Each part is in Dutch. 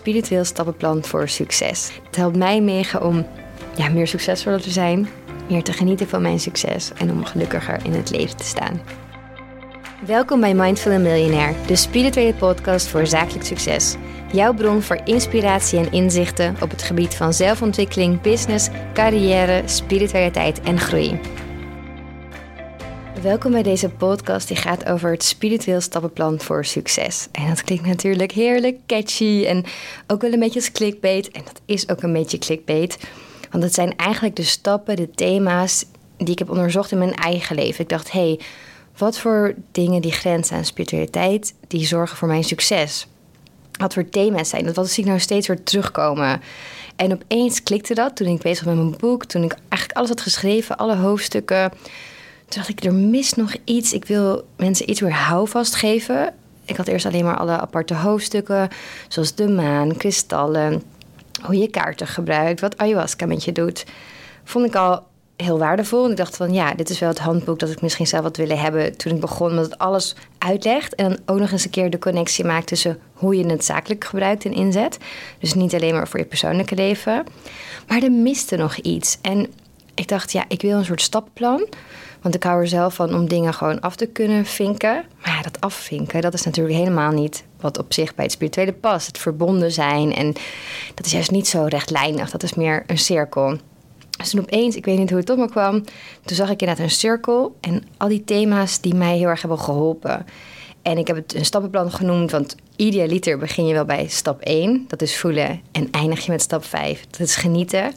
spiritueel stappenplan voor succes. Het helpt mij mega om ja, meer succesvol te zijn, meer te genieten van mijn succes en om gelukkiger in het leven te staan. Welkom bij Mindful Millionaire, de spirituele podcast voor zakelijk succes. Jouw bron voor inspiratie en inzichten op het gebied van zelfontwikkeling, business, carrière, spiritualiteit en groei. Welkom bij deze podcast die gaat over het spiritueel stappenplan voor succes. En dat klinkt natuurlijk heerlijk catchy en ook wel een beetje als clickbait. En dat is ook een beetje clickbait. Want het zijn eigenlijk de stappen, de thema's die ik heb onderzocht in mijn eigen leven. Ik dacht, hé, hey, wat voor dingen die grenzen aan spiritualiteit, die zorgen voor mijn succes? Wat voor thema's zijn dat? Wat zie ik nou steeds weer terugkomen? En opeens klikte dat toen ik bezig was met mijn boek. Toen ik eigenlijk alles had geschreven, alle hoofdstukken. Toen dacht ik, er mist nog iets. Ik wil mensen iets weer houvast geven. Ik had eerst alleen maar alle aparte hoofdstukken, zoals de maan, kristallen, hoe je kaarten gebruikt, wat ayahuasca met je doet. Vond ik al heel waardevol. En ik dacht van ja, dit is wel het handboek dat ik misschien zelf had willen hebben toen ik begon. Omdat het alles uitlegt en dan ook nog eens een keer de connectie maakt tussen hoe je het zakelijk gebruikt en inzet. Dus niet alleen maar voor je persoonlijke leven. Maar er miste nog iets. En ik dacht ja, ik wil een soort stappenplan. Want ik hou er zelf van om dingen gewoon af te kunnen vinken. Maar ja, dat afvinken, dat is natuurlijk helemaal niet wat op zich bij het spirituele past. Het verbonden zijn. En dat is juist niet zo rechtlijnig. Dat is meer een cirkel. Dus toen opeens, ik weet niet hoe het op me kwam, toen zag ik inderdaad een cirkel en al die thema's die mij heel erg hebben geholpen. En ik heb het een stappenplan genoemd, want idealiter begin je wel bij stap 1, dat is voelen, en eindig je met stap 5, dat is genieten.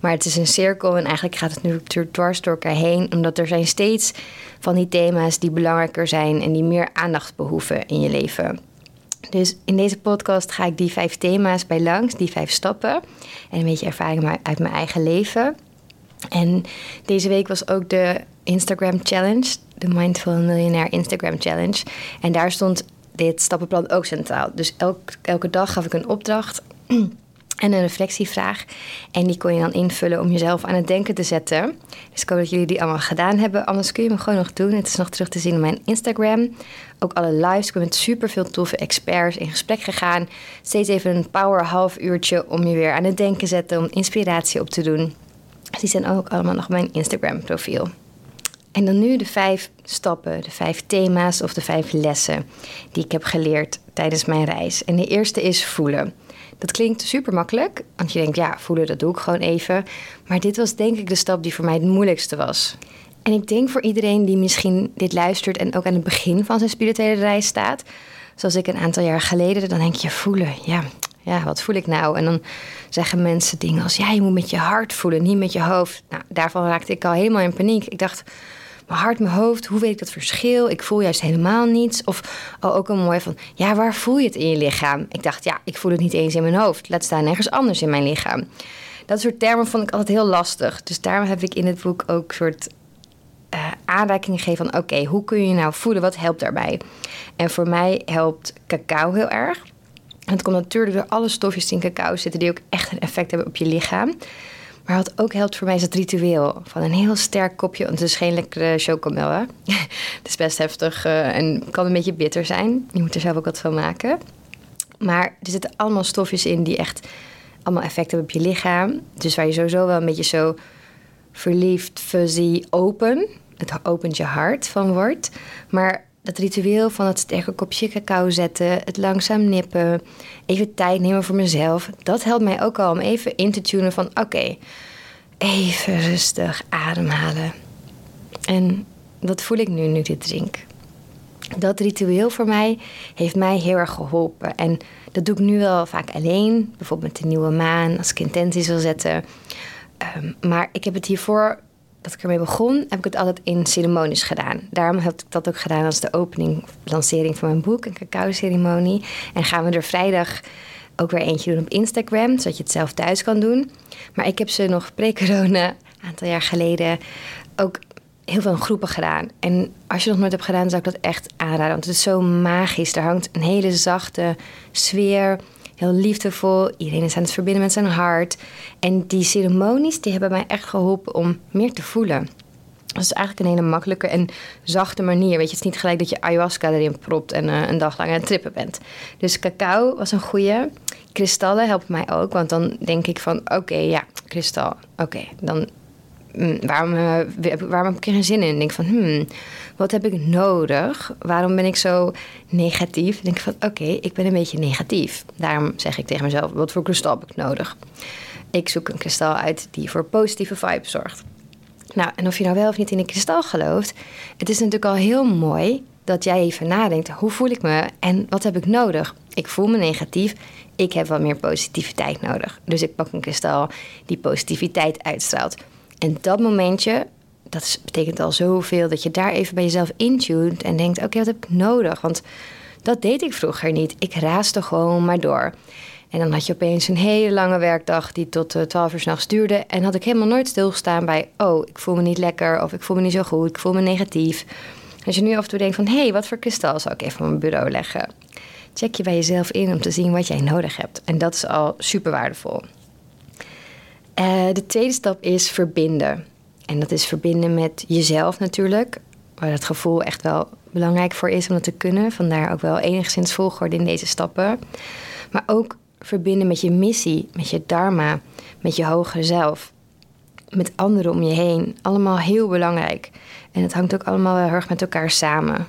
Maar het is een cirkel en eigenlijk gaat het nu dwars door elkaar heen, omdat er zijn steeds van die thema's die belangrijker zijn en die meer aandacht behoeven in je leven. Dus in deze podcast ga ik die vijf thema's bij langs, die vijf stappen. En een beetje ervaring uit mijn eigen leven. En deze week was ook de Instagram Challenge, de Mindful Millionaire Instagram Challenge. En daar stond dit stappenplan ook centraal. Dus elke dag gaf ik een opdracht en een reflectievraag. En die kon je dan invullen om jezelf aan het denken te zetten. Dus ik hoop dat jullie die allemaal gedaan hebben. Anders kun je hem gewoon nog doen. Het is nog terug te zien op mijn Instagram. Ook alle lives. Ik ben met super veel toffe experts in gesprek gegaan. Steeds even een power half uurtje om je weer aan het denken zetten. Om inspiratie op te doen. Die zijn ook allemaal nog op mijn Instagram profiel. En dan nu de vijf stappen, de vijf thema's of de vijf lessen die ik heb geleerd tijdens mijn reis. En de eerste is voelen. Dat klinkt super makkelijk, want je denkt, ja, voelen, dat doe ik gewoon even. Maar dit was denk ik de stap die voor mij het moeilijkste was. En ik denk voor iedereen die misschien dit luistert en ook aan het begin van zijn spirituele reis staat, zoals ik een aantal jaar geleden, dan denk je voelen, ja, ja, wat voel ik nou? En dan zeggen mensen dingen als, ja, je moet met je hart voelen, niet met je hoofd. Nou, daarvan raakte ik al helemaal in paniek. Ik dacht, mijn hart, mijn hoofd, hoe weet ik dat verschil? Ik voel juist helemaal niets. Of oh, ook een mooi van, ja, waar voel je het in je lichaam? Ik dacht, ja, ik voel het niet eens in mijn hoofd. Laat staan nergens anders in mijn lichaam. Dat soort termen vond ik altijd heel lastig. Dus daarom heb ik in het boek ook soort uh, gegeven van... oké, hoe kun je nou voelen? Wat helpt daarbij? En voor mij helpt cacao heel erg. Het komt natuurlijk door alle stofjes die in cacao zitten... die ook echt een effect hebben op je lichaam. Maar wat ook helpt voor mij is het ritueel. Van een heel sterk kopje, want het is geen lekkere chocomel. Hè? het is best heftig uh, en kan een beetje bitter zijn. Je moet er zelf ook wat van maken. Maar er zitten allemaal stofjes in die echt allemaal effect hebben op je lichaam. Dus waar je sowieso wel een beetje zo verliefd, fuzzy, open. Het opent je hart van wordt. Maar dat ritueel van het sterke kopje cacao zetten, het langzaam nippen, even tijd nemen voor mezelf, dat helpt mij ook al om even in te tunen van oké, even rustig ademhalen. En dat voel ik nu nu dit drink. Dat ritueel voor mij heeft mij heel erg geholpen. En dat doe ik nu wel vaak alleen, bijvoorbeeld met de nieuwe maan, als ik intenties wil zetten. Um, maar ik heb het hiervoor dat ik ermee begon, heb ik het altijd in ceremonies gedaan. Daarom heb ik dat ook gedaan als de opening, lancering van mijn boek, een cacao-ceremonie. En gaan we er vrijdag ook weer eentje doen op Instagram, zodat je het zelf thuis kan doen. Maar ik heb ze nog pre-corona, een aantal jaar geleden, ook heel veel in groepen gedaan. En als je nog nooit hebt gedaan, zou ik dat echt aanraden. Want het is zo magisch. Er hangt een hele zachte sfeer heel liefdevol. Iedereen is aan het verbinden met zijn hart. En die ceremonies die hebben mij echt geholpen om meer te voelen. Dat is eigenlijk een hele makkelijke en zachte manier. Weet je, het is niet gelijk dat je ayahuasca erin propt en uh, een dag lang aan het trippen bent. Dus cacao was een goede. Kristallen helpen mij ook, want dan denk ik van oké, ja, kristal. Oké, dan mm, waarom, uh, waarom heb ik er geen zin in? Ik denk van, hmm, wat heb ik nodig? Waarom ben ik zo negatief? Ik denk van, oké, ik ben een beetje negatief. Daarom zeg ik tegen mezelf, wat voor kristal heb ik nodig? Ik zoek een kristal uit die voor positieve vibes zorgt. Nou, en of je nou wel of niet in een kristal gelooft, het is natuurlijk al heel mooi dat jij even nadenkt: hoe voel ik me en wat heb ik nodig? Ik voel me negatief, ik heb wat meer positiviteit nodig. Dus ik pak een kristal die positiviteit uitstraalt. En dat momentje, dat betekent al zoveel dat je daar even bij jezelf intuned en denkt: oké, wat heb ik nodig? Want dat deed ik vroeger niet. Ik raaste gewoon maar door. En dan had je opeens een hele lange werkdag die tot uh, 12 uur s'nachts duurde. En had ik helemaal nooit stilgestaan bij: oh, ik voel me niet lekker of ik voel me niet zo goed, ik voel me negatief. Als je nu af en toe denkt van... hé, hey, wat voor kristal zou ik even op mijn bureau leggen? Check je bij jezelf in om te zien wat jij nodig hebt. En dat is al super waardevol. Uh, de tweede stap is verbinden. En dat is verbinden met jezelf natuurlijk. Waar het gevoel echt wel belangrijk voor is om dat te kunnen. Vandaar ook wel enigszins volgorde in deze stappen. Maar ook verbinden met je missie, met je dharma, met je hogere zelf. Met anderen om je heen. Allemaal heel belangrijk. En het hangt ook allemaal heel erg met elkaar samen.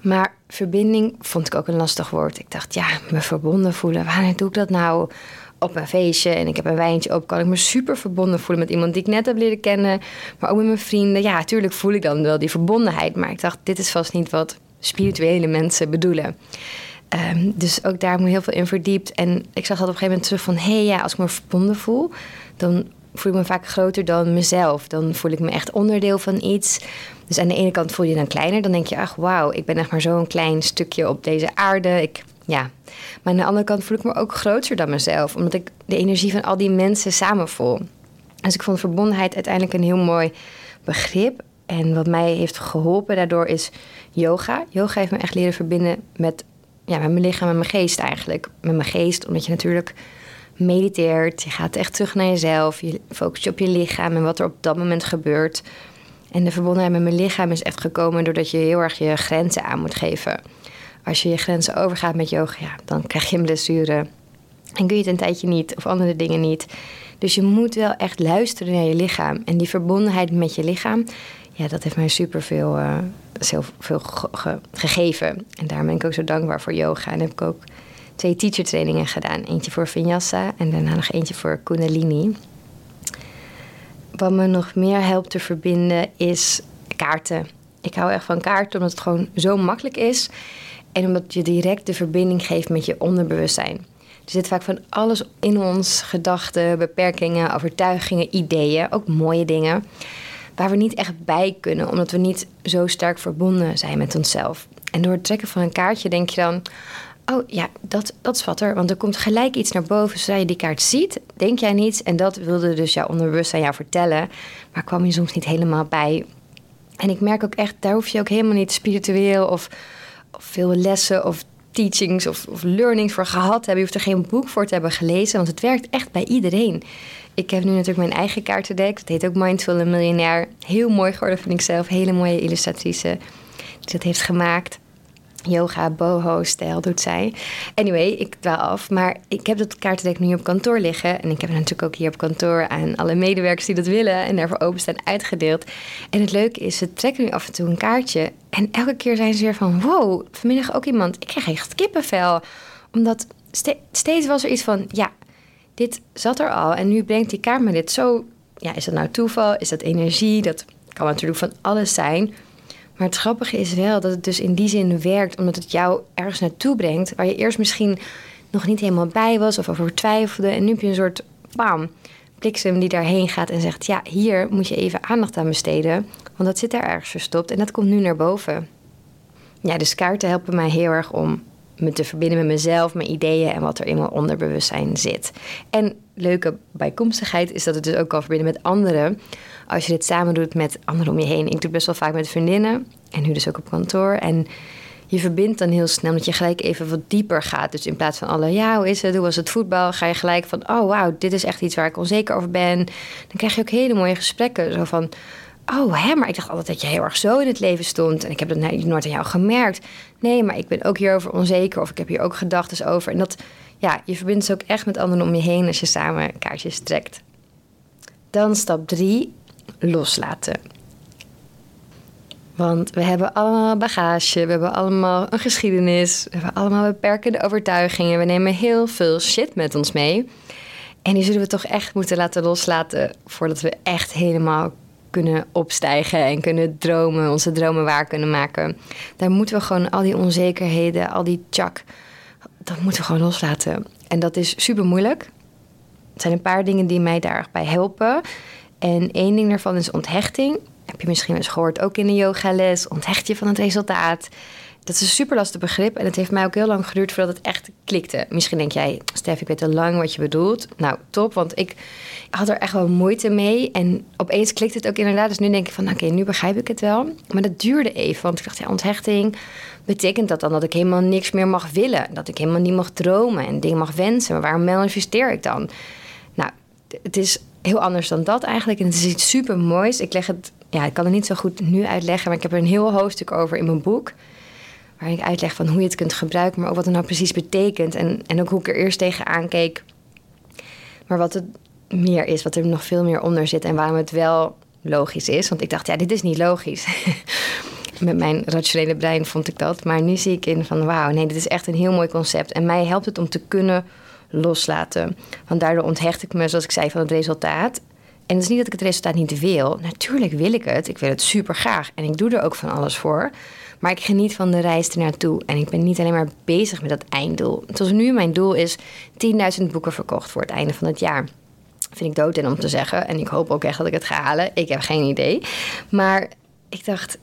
Maar verbinding vond ik ook een lastig woord. Ik dacht, ja, me verbonden voelen. Wanneer doe ik dat nou? Op mijn feestje en ik heb een wijntje op, kan ik me super verbonden voelen met iemand die ik net heb leren kennen. Maar ook met mijn vrienden. Ja, natuurlijk voel ik dan wel die verbondenheid. Maar ik dacht, dit is vast niet wat spirituele mensen bedoelen. Um, dus ook daar moet heel veel in verdiept. En ik zag dat op een gegeven moment terug van... hé hey, ja, als ik me verbonden voel... dan voel ik me vaak groter dan mezelf. Dan voel ik me echt onderdeel van iets. Dus aan de ene kant voel je je dan kleiner. Dan denk je, ach wauw, ik ben echt maar zo'n klein stukje op deze aarde. Ik, ja. Maar aan de andere kant voel ik me ook groter dan mezelf. Omdat ik de energie van al die mensen samen voel. Dus ik vond verbondenheid uiteindelijk een heel mooi begrip. En wat mij heeft geholpen daardoor is yoga. Yoga heeft me echt leren verbinden met, ja, met mijn lichaam en mijn geest eigenlijk. Met mijn geest, omdat je natuurlijk mediteert. Je gaat echt terug naar jezelf. Je focust je op je lichaam en wat er op dat moment gebeurt. En de verbondenheid met mijn lichaam is echt gekomen doordat je heel erg je grenzen aan moet geven. Als je je grenzen overgaat met yoga, dan krijg je een blessure. En kun je het een tijdje niet of andere dingen niet. Dus je moet wel echt luisteren naar je lichaam. En die verbondenheid met je lichaam, ja, dat heeft mij superveel uh, veel gegeven. En daar ben ik ook zo dankbaar voor yoga. En heb ik ook twee teacher trainingen gedaan. Eentje voor Vinyasa en daarna nog eentje voor Kundalini. Wat me nog meer helpt te verbinden is kaarten. Ik hou echt van kaarten omdat het gewoon zo makkelijk is. En omdat je direct de verbinding geeft met je onderbewustzijn. Er zit vaak van alles in ons: gedachten, beperkingen, overtuigingen, ideeën, ook mooie dingen. Waar we niet echt bij kunnen, omdat we niet zo sterk verbonden zijn met onszelf. En door het trekken van een kaartje denk je dan: Oh ja, dat, dat is wat er. Want er komt gelijk iets naar boven. Zodra je die kaart ziet, denk jij niets. En dat wilde dus jouw onderbewustzijn jou vertellen. Maar kwam je soms niet helemaal bij. En ik merk ook echt, daar hoef je ook helemaal niet spiritueel of, veel lessen of teachings of, of learnings voor gehad hebben. Je hoeft er geen boek voor te hebben gelezen, want het werkt echt bij iedereen. Ik heb nu natuurlijk mijn eigen kaartendek. Dat heet ook Mindful en Miljonair. Heel mooi geworden, vind ik zelf. Hele mooie illustratrice die dat heeft gemaakt yoga, boho-stijl doet zij. Anyway, ik dwaal af. Maar ik heb dat kaartendek nu op kantoor liggen. En ik heb het natuurlijk ook hier op kantoor aan alle medewerkers die dat willen en daarvoor openstaan uitgedeeld. En het leuke is, ze trekken nu af en toe een kaartje. En elke keer zijn ze weer van: wow, vanmiddag ook iemand. Ik krijg echt kippenvel. Omdat steeds was er iets van: ja, dit zat er al. En nu brengt die kaart me dit zo. Ja, is dat nou toeval? Is dat energie? Dat kan natuurlijk van alles zijn. Maar het grappige is wel dat het dus in die zin werkt, omdat het jou ergens naartoe brengt, waar je eerst misschien nog niet helemaal bij was of over twijfelde. En nu heb je een soort bam, bliksem die daarheen gaat en zegt: Ja, hier moet je even aandacht aan besteden, want dat zit daar ergens verstopt en dat komt nu naar boven. Ja, dus kaarten helpen mij heel erg om me te verbinden met mezelf, mijn ideeën en wat er in mijn onderbewustzijn zit. En leuke bijkomstigheid is dat het dus ook kan verbinden met anderen. Als je dit samen doet met anderen om je heen. Ik doe best wel vaak met vriendinnen en nu dus ook op kantoor. En je verbindt dan heel snel dat je gelijk even wat dieper gaat. Dus in plaats van alle, ja, hoe is het, hoe was het voetbal, ga je gelijk van, oh wauw, dit is echt iets waar ik onzeker over ben. Dan krijg je ook hele mooie gesprekken. Zo van, oh hè, maar ik dacht altijd dat je heel erg zo in het leven stond. En ik heb dat nooit aan jou gemerkt. Nee, maar ik ben ook hierover onzeker of ik heb hier ook gedachten over. En dat ja, je verbindt ze ook echt met anderen om je heen als je samen kaartjes trekt. Dan stap 3, loslaten. Want we hebben allemaal bagage, we hebben allemaal een geschiedenis, we hebben allemaal beperkende overtuigingen. We nemen heel veel shit met ons mee. En die zullen we toch echt moeten laten loslaten voordat we echt helemaal kunnen opstijgen en kunnen dromen, onze dromen waar kunnen maken. Daar moeten we gewoon al die onzekerheden, al die chak, dat moeten we gewoon loslaten. En dat is super moeilijk. Het zijn een paar dingen die mij daarbij helpen. En één ding daarvan is onthechting. Heb je misschien eens gehoord, ook in de yogales. Onthecht je van het resultaat. Dat is een super lastig begrip en het heeft mij ook heel lang geduurd voordat het echt klikte. Misschien denk jij, Stef, ik weet al lang wat je bedoelt. Nou, top, want ik had er echt wel moeite mee. En opeens klikte het ook inderdaad. Dus nu denk ik van, oké, nu begrijp ik het wel. Maar dat duurde even, want ik dacht, ja, onthechting... betekent dat dan dat ik helemaal niks meer mag willen? Dat ik helemaal niet mag dromen en dingen mag wensen? Maar waarom manifesteer ik dan? Nou, het is heel anders dan dat eigenlijk. En het is iets super moois. Ik leg het, ja, ik kan het niet zo goed nu uitleggen, maar ik heb er een heel hoofdstuk over in mijn boek. Waarin ik uitleg van hoe je het kunt gebruiken, maar ook wat het nou precies betekent. En, en ook hoe ik er eerst tegenaan keek. Maar wat het meer is, wat er nog veel meer onder zit en waarom het wel logisch is. Want ik dacht, ja, dit is niet logisch. Met mijn rationele brein vond ik dat. Maar nu zie ik in van, wauw, nee, dit is echt een heel mooi concept. En mij helpt het om te kunnen loslaten. Want daardoor onthecht ik me, zoals ik zei, van het resultaat. En het is niet dat ik het resultaat niet wil. Natuurlijk wil ik het. Ik wil het super graag. En ik doe er ook van alles voor. Maar ik geniet van de reis ernaartoe. En ik ben niet alleen maar bezig met dat einddoel. Zoals nu mijn doel is 10.000 boeken verkocht voor het einde van het jaar. Vind ik dood in om te zeggen. En ik hoop ook echt dat ik het ga halen. Ik heb geen idee. Maar ik dacht,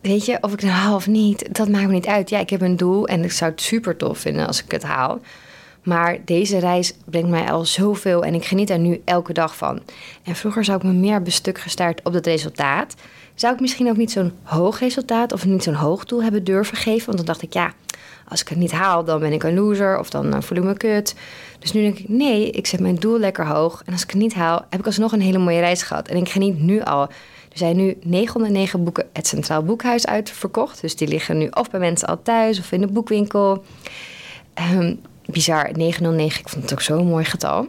weet je, of ik het haal of niet, dat maakt me niet uit. Ja, ik heb een doel en ik zou het super tof vinden als ik het haal. Maar deze reis brengt mij al zoveel en ik geniet er nu elke dag van. En vroeger zou ik me meer bestuk gestaard op het resultaat. Zou ik misschien ook niet zo'n hoog resultaat of niet zo'n hoog doel hebben durven geven? Want dan dacht ik, ja, als ik het niet haal, dan ben ik een loser of dan eh, voel ik me kut. Dus nu denk ik, nee, ik zet mijn doel lekker hoog. En als ik het niet haal, heb ik alsnog een hele mooie reis gehad. En ik geniet nu al. Er zijn nu 909 boeken het Centraal Boekhuis uitverkocht. Dus die liggen nu of bij mensen al thuis of in de boekwinkel. Um, bizar, 909. Ik vond het ook zo'n mooi getal.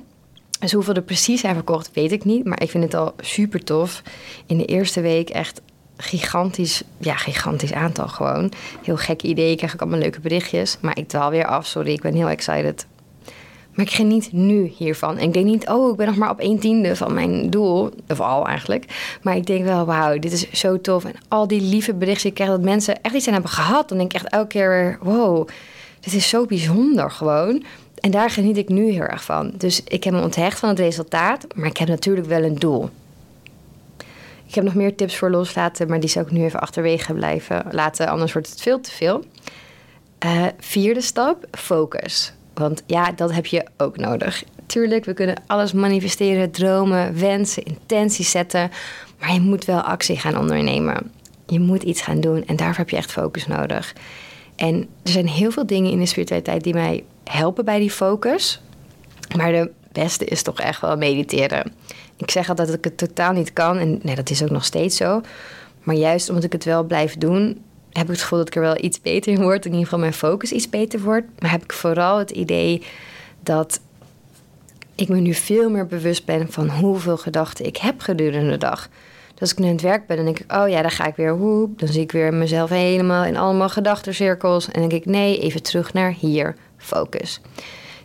Dus hoeveel er precies zijn verkocht, weet ik niet. Maar ik vind het al super tof. In de eerste week echt gigantisch, ja, gigantisch aantal gewoon. Heel gek idee, ik krijg ook allemaal leuke berichtjes. Maar ik dwaal weer af, sorry, ik ben heel excited. Maar ik geniet nu hiervan. En ik denk niet, oh, ik ben nog maar op een tiende van mijn doel. Of al eigenlijk. Maar ik denk wel, wauw, dit is zo tof. En al die lieve berichten, ik krijg dat mensen echt iets aan hebben gehad. Dan denk ik echt elke keer weer, wow, dit is zo bijzonder gewoon. En daar geniet ik nu heel erg van. Dus ik heb me onthecht van het resultaat, maar ik heb natuurlijk wel een doel. Ik heb nog meer tips voor loslaten, maar die zou ik nu even achterwege blijven laten, anders wordt het veel te veel. Uh, vierde stap, focus. Want ja, dat heb je ook nodig. Tuurlijk, we kunnen alles manifesteren, dromen, wensen, intenties zetten. Maar je moet wel actie gaan ondernemen. Je moet iets gaan doen en daarvoor heb je echt focus nodig. En er zijn heel veel dingen in de spiritualiteit die mij helpen bij die focus. Maar de beste is toch echt wel mediteren. Ik zeg altijd dat ik het totaal niet kan. En nee, dat is ook nog steeds zo. Maar juist omdat ik het wel blijf doen, heb ik het gevoel dat ik er wel iets beter in word. In ieder geval mijn focus iets beter wordt. Maar heb ik vooral het idee dat ik me nu veel meer bewust ben van hoeveel gedachten ik heb gedurende de dag. Dus als ik nu aan het werk ben, dan denk ik, oh ja, dan ga ik weer hoep. Dan zie ik weer mezelf helemaal in allemaal gedachtencirkels. En dan denk ik, nee, even terug naar hier, focus.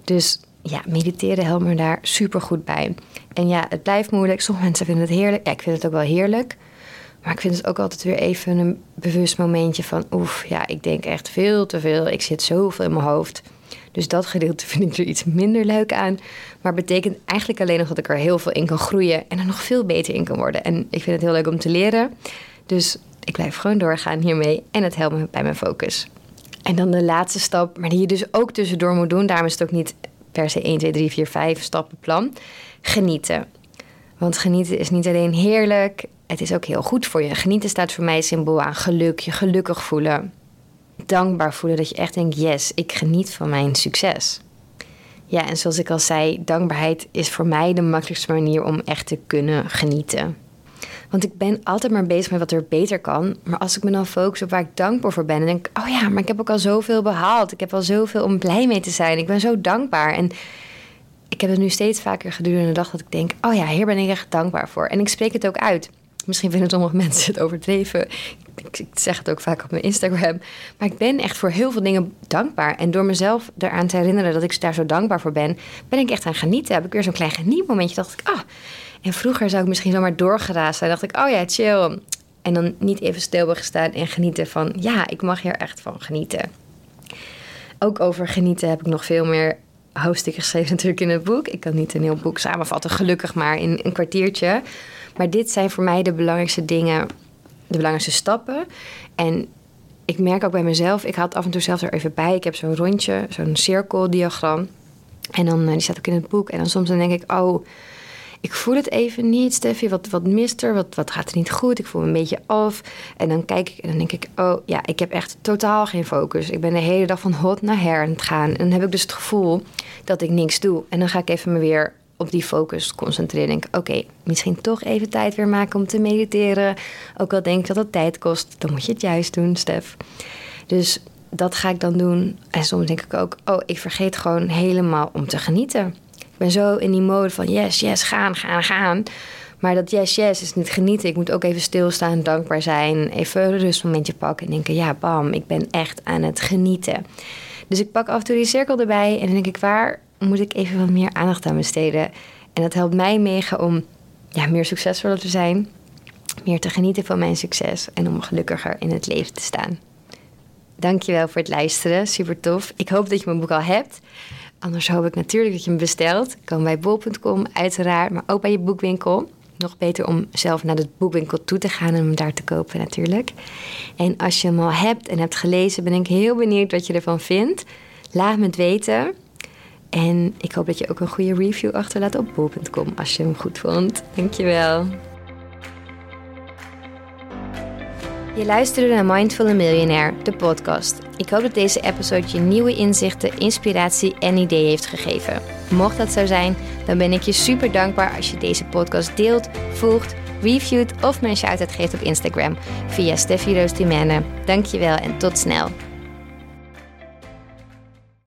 Dus ja, mediteren helpt me daar super goed bij. En ja, het blijft moeilijk. Sommige mensen vinden het heerlijk. Ja, ik vind het ook wel heerlijk. Maar ik vind het ook altijd weer even een bewust momentje van... oef, ja, ik denk echt veel te veel. Ik zit zoveel in mijn hoofd. Dus dat gedeelte vind ik er iets minder leuk aan. Maar betekent eigenlijk alleen nog dat ik er heel veel in kan groeien... en er nog veel beter in kan worden. En ik vind het heel leuk om te leren. Dus ik blijf gewoon doorgaan hiermee. En het helpt me bij mijn focus. En dan de laatste stap, maar die je dus ook tussendoor moet doen. Daarom is het ook niet per se 1, 2, 3, 4, 5 stappenplan. Genieten. Want genieten is niet alleen heerlijk, het is ook heel goed voor je. Genieten staat voor mij symbool aan geluk, je gelukkig voelen. Dankbaar voelen dat je echt denkt, yes, ik geniet van mijn succes. Ja, en zoals ik al zei, dankbaarheid is voor mij de makkelijkste manier om echt te kunnen genieten. Want ik ben altijd maar bezig met wat er beter kan. Maar als ik me dan focus op waar ik dankbaar voor ben... en denk ik, oh ja, maar ik heb ook al zoveel behaald. Ik heb al zoveel om blij mee te zijn. Ik ben zo dankbaar. En ik heb het nu steeds vaker gedurende de dag dat ik denk... oh ja, hier ben ik echt dankbaar voor. En ik spreek het ook uit. Misschien vinden sommige mensen het overdreven. Ik, zeg het ook vaak op mijn Instagram. Maar ik ben echt voor heel veel dingen dankbaar. En door mezelf eraan te herinneren dat ik daar zo dankbaar voor ben... ben ik echt aan genieten. Heb ik weer zo'n klein genietmomentje. Dacht ik, ah... En vroeger zou ik misschien zomaar doorgeraasd zijn. dacht ik, oh ja, chill. En dan niet even stil hebben gestaan en genieten van... ja, ik mag hier echt van genieten. Ook over genieten heb ik nog veel meer hoofdstukken geschreven natuurlijk in het boek. Ik kan niet een heel boek samenvatten, gelukkig maar in een kwartiertje. Maar dit zijn voor mij de belangrijkste dingen, de belangrijkste stappen. En ik merk ook bij mezelf, ik had af en toe zelf er even bij. Ik heb zo'n rondje, zo'n cirkeldiagram. En dan, eh, die staat ook in het boek. En dan soms dan denk ik, oh, ik voel het even niet, Steffi. Wat, wat mist er? Wat, wat gaat er niet goed? Ik voel me een beetje af. En dan kijk ik en dan denk ik, oh ja, ik heb echt totaal geen focus. Ik ben de hele dag van hot naar her aan het gaan. En dan heb ik dus het gevoel dat ik niks doe. En dan ga ik even me weer op die focus concentreren. Denk, oké, misschien toch even tijd weer maken om te mediteren. Ook al denk ik dat het tijd kost, dan moet je het juist doen, Stef. Dus dat ga ik dan doen. En soms denk ik ook, oh, ik vergeet gewoon helemaal om te genieten ben zo in die mode van yes, yes, gaan, gaan, gaan. Maar dat yes, yes is niet genieten. Ik moet ook even stilstaan, dankbaar zijn. Even een rustmomentje pakken en denken, ja, bam, ik ben echt aan het genieten. Dus ik pak af en toe die cirkel erbij en dan denk ik, waar moet ik even wat meer aandacht aan besteden? En dat helpt mij mega om ja, meer succesvoller te zijn, meer te genieten van mijn succes en om gelukkiger in het leven te staan. Dankjewel voor het luisteren, super tof. Ik hoop dat je mijn boek al hebt. Anders hoop ik natuurlijk dat je hem bestelt. Kan bij bol.com uiteraard, maar ook bij je boekwinkel. Nog beter om zelf naar de boekwinkel toe te gaan en hem daar te kopen natuurlijk. En als je hem al hebt en hebt gelezen, ben ik heel benieuwd wat je ervan vindt. Laat me het weten. En ik hoop dat je ook een goede review achterlaat op bol.com als je hem goed vond. Dankjewel. Je luisterde naar Mindful Millionaire, de podcast. Ik hoop dat deze episode je nieuwe inzichten, inspiratie en ideeën heeft gegeven. Mocht dat zo zijn, dan ben ik je super dankbaar als je deze podcast deelt, volgt, reviewt of een shout-out geeft op Instagram via Steffi Roos Dankjewel en tot snel.